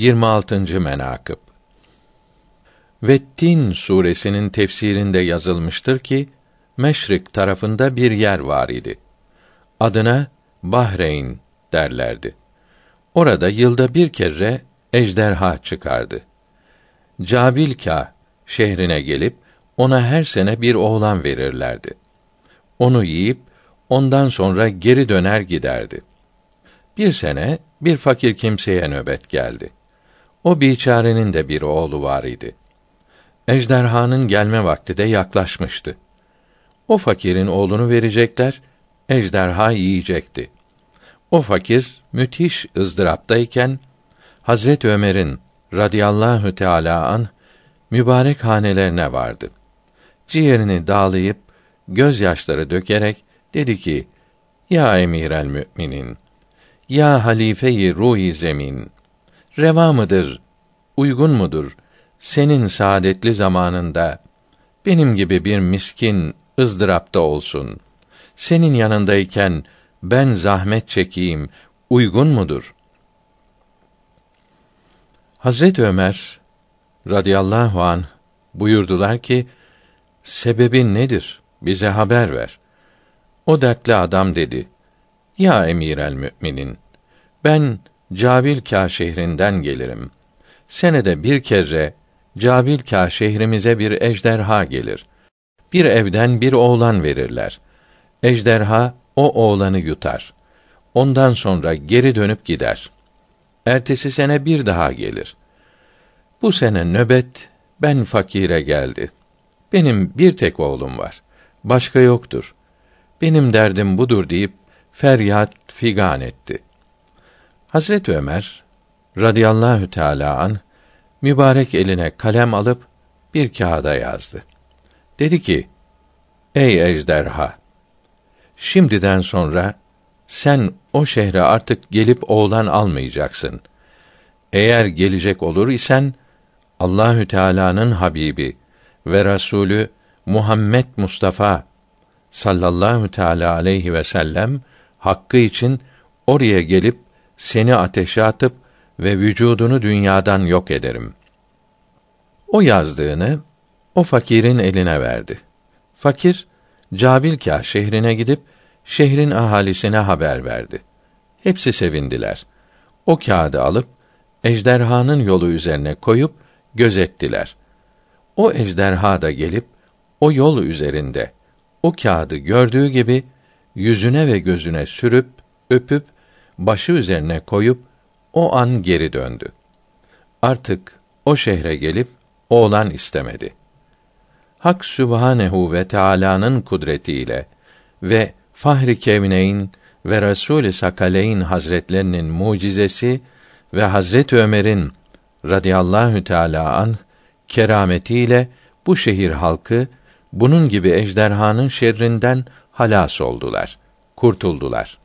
26. menakıb Vettin suresinin tefsirinde yazılmıştır ki Meşrik tarafında bir yer var idi. Adına Bahreyn derlerdi. Orada yılda bir kere ejderha çıkardı. Cabilka şehrine gelip ona her sene bir oğlan verirlerdi. Onu yiyip ondan sonra geri döner giderdi. Bir sene bir fakir kimseye nöbet geldi. O biçarenin de bir oğlu var idi. Ejderhanın gelme vakti de yaklaşmıştı. O fakirin oğlunu verecekler, ejderha yiyecekti. O fakir müthiş ızdıraptayken Hazret Ömer'in radıyallahu teala an mübarek hanelerine vardı. Ciğerini dağlayıp gözyaşları dökerek dedi ki: Ya emir müminin, ya halife-i ruhi zemin, reva mıdır, uygun mudur senin saadetli zamanında benim gibi bir miskin ızdırapta olsun. Senin yanındayken ben zahmet çekeyim uygun mudur? Hazret Ömer radıyallahu an buyurdular ki sebebi nedir? Bize haber ver. O dertli adam dedi: Ya emir el müminin, ben Cabilkâ şehrinden gelirim. Senede bir kere Cabilkâ şehrimize bir ejderha gelir. Bir evden bir oğlan verirler. Ejderha o oğlanı yutar. Ondan sonra geri dönüp gider. Ertesi sene bir daha gelir. Bu sene nöbet ben fakire geldi. Benim bir tek oğlum var. Başka yoktur. Benim derdim budur deyip feryat figan etti. Hazret Ömer radıyallahu teala an mübarek eline kalem alıp bir kağıda yazdı. Dedi ki: Ey ejderha! Şimdiden sonra sen o şehre artık gelip oğlan almayacaksın. Eğer gelecek olur isen Allahü Teala'nın habibi ve Resulü Muhammed Mustafa sallallahu teala aleyhi ve sellem hakkı için oraya gelip seni ateşe atıp ve vücudunu dünyadan yok ederim. O yazdığını o fakirin eline verdi. Fakir Cabilkâ şehrine gidip şehrin ahalisine haber verdi. Hepsi sevindiler. O kağıdı alıp ejderhanın yolu üzerine koyup gözettiler. O ejderha da gelip o yol üzerinde o kağıdı gördüğü gibi yüzüne ve gözüne sürüp öpüp başı üzerine koyup o an geri döndü. Artık o şehre gelip oğlan istemedi. Hak Sübhanehu ve Teala'nın kudretiyle ve Fahri Kevneyn ve Resul Sakaleyn Hazretlerinin mucizesi ve Hazret Ömer'in radıyallahu teala an kerametiyle bu şehir halkı bunun gibi ejderhanın şerrinden halas oldular, kurtuldular.